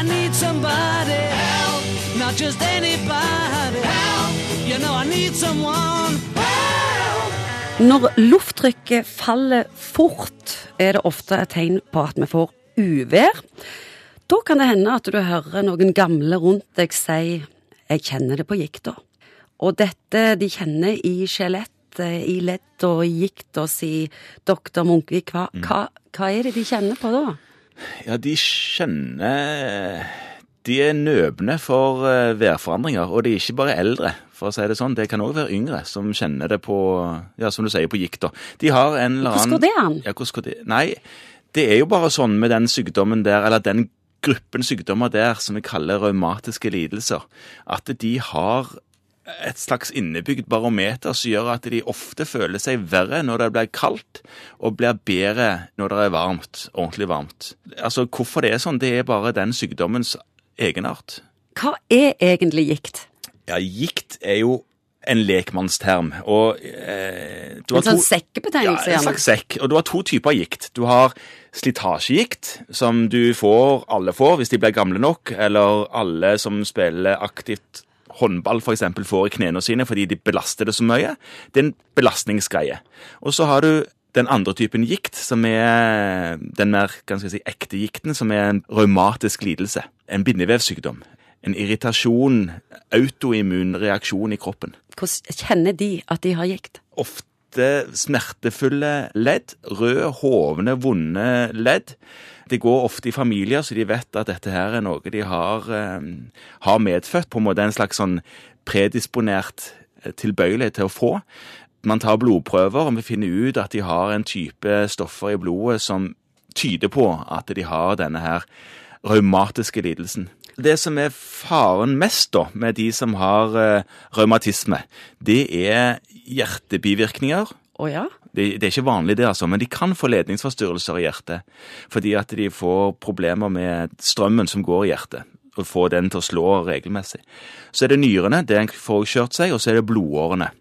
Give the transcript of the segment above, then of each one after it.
I need somebody help, not just anybody help. You know I need someone help. Når lufttrykket faller fort, er det ofte et tegn på at vi får uvær. Da kan det hende at du hører noen gamle rundt deg si 'jeg kjenner det på gikta'. Og dette de kjenner i skjelett, i ledd og i gikt, og sier doktor Munkvik. Hva, hva, hva er det de kjenner på da? Ja, de kjenner De er nøbne for eh, værforandringer, og de er ikke bare eldre, for å si det sånn. Det kan òg være yngre som kjenner det på, ja, som du sier, på gikta. De har en eller annen Hvordan går det an? Ja, hvordan går det Nei, det er jo bare sånn med den sykdommen der, eller den gruppen sykdommer der som vi kaller revmatiske lidelser, at de har et slags innebygd barometer som gjør at de ofte føler seg verre når det blir kaldt, og blir bedre når det er varmt, ordentlig varmt. Altså, Hvorfor det er sånn, det er bare den sykdommens egenart. Hva er egentlig gikt? Ja, gikt er jo en lekmannsterm, og eh, du har En sånn to- sekkebetegnelse, ja, en slags sekk. Og du har to typer gikt. Du har slitasjegikt, som du får, alle får hvis de blir gamle nok, eller alle som spiller aktivt håndball eksempel, får i knærne sine fordi de belaster det så mye. Det er en belastningsgreie. Og så har du den andre typen gikt, som er den mer si, ekte gikten, som er en raumatisk lidelse. En bindevevsykdom. En irritasjon, autoimmun reaksjon i kroppen Hvordan kjenner de at de har gikt? ofte smertefulle ledd. Røde, hovne, vonde ledd. Det går ofte i familier, så de vet at dette her er noe de har, eh, har medfødt. På en måte en slags sånn predisponert eh, tilbøyelighet til å få. Man tar blodprøver, og vi finner ut at de har en type stoffer i blodet som tyder på at de har denne her raumatiske lidelsen. Det som er faren mest da, med de som har uh, revmatisme, det er hjertebivirkninger. Å ja? Det, det er ikke vanlig det, altså, men de kan få ledningsforstyrrelser i hjertet. Fordi at de får problemer med strømmen som går i hjertet, og får den til å slå regelmessig. Så er det nyrene, det får kjørt seg, og så er det blodårene.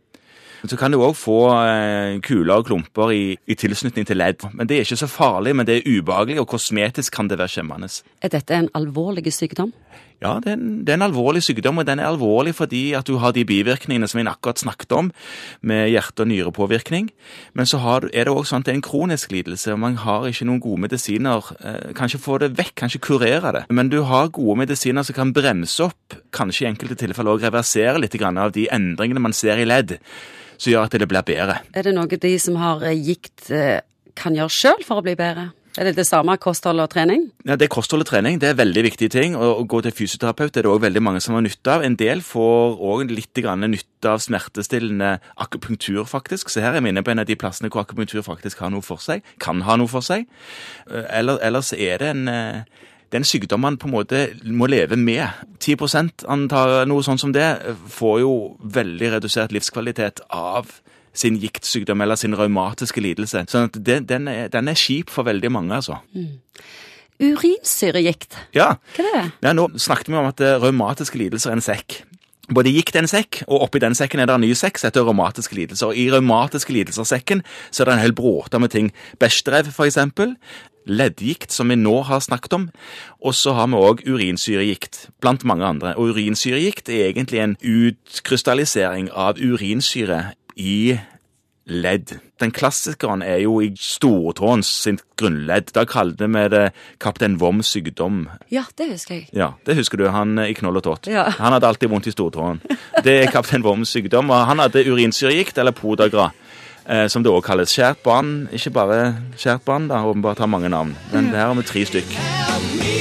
Så kan du òg få eh, kuler og klumper i, i tilknytning til ledd. Men Det er ikke så farlig, men det er ubehagelig, og kosmetisk kan det være skjemmende. Er dette en alvorlig sykdom? Ja, det er, en, det er en alvorlig sykdom, og den er alvorlig fordi at du har de bivirkningene som vi akkurat snakket om, med hjerte- og nyrepåvirkning. Men så har, er det òg sånn at det er en kronisk lidelse, og man har ikke noen gode medisiner. Eh, kan få det vekk, kanskje kurere det. Men du har gode medisiner som kan bremse opp, kanskje i enkelte tilfeller òg reversere litt av de endringene man ser i ledd, som gjør at det blir bedre. Er det noe de som har eh, gikt eh, kan gjøre sjøl for å bli bedre? Er det det samme kosthold og trening? Ja, Det er kosthold og trening. Det er veldig viktige ting. Og Å gå til fysioterapeut er det òg veldig mange som har nytte av. En del får òg litt grann nytte av smertestillende akupunktur, faktisk. Så her er vi inne på en av de plassene hvor akupunktur faktisk har noe for seg. Kan ha noe for seg. Eh, Eller, ellers er det en det er en sykdom man på en måte må leve med. 10% antar noe sånn som det, eh, får jo veldig redusert livskvalitet av sin giktsykdom eller sin raumatiske lidelse. Sånn at det, den, er, den er kjip for veldig mange, altså. Urinsyregikt, Ja, hva er det? ja nå snakket vi om at raumatiske lidelser er en sekk. Både gikt er en sekk, og oppi den sekken er det en ny sekk som heter revmatiske lidelser. Og I revmatiske lidelser-sekken så er det en hel bråte med ting. Bechdrev, for eksempel. Leddgikt, som vi nå har snakket om. Og så har vi òg urinsyregikt, blant mange andre. Og urinsyregikt er egentlig en utkrystallisering av urinsyre i ledd. Den klassikeren er jo i stortåens sitt grunnledd. Da kalte vi det kaptein Voms sykdom. Ja, det husker jeg. Ja, det husker du, han i Knoll og tott. Ja. Han hadde alltid vondt i stortåen. Det er kaptein Voms sykdom, og han hadde urinsyregikt, eller podagra, eh, som det også kalles. Skjært barn, ikke bare skjært da, åpenbart har mange navn, men det her har vi tre stykk.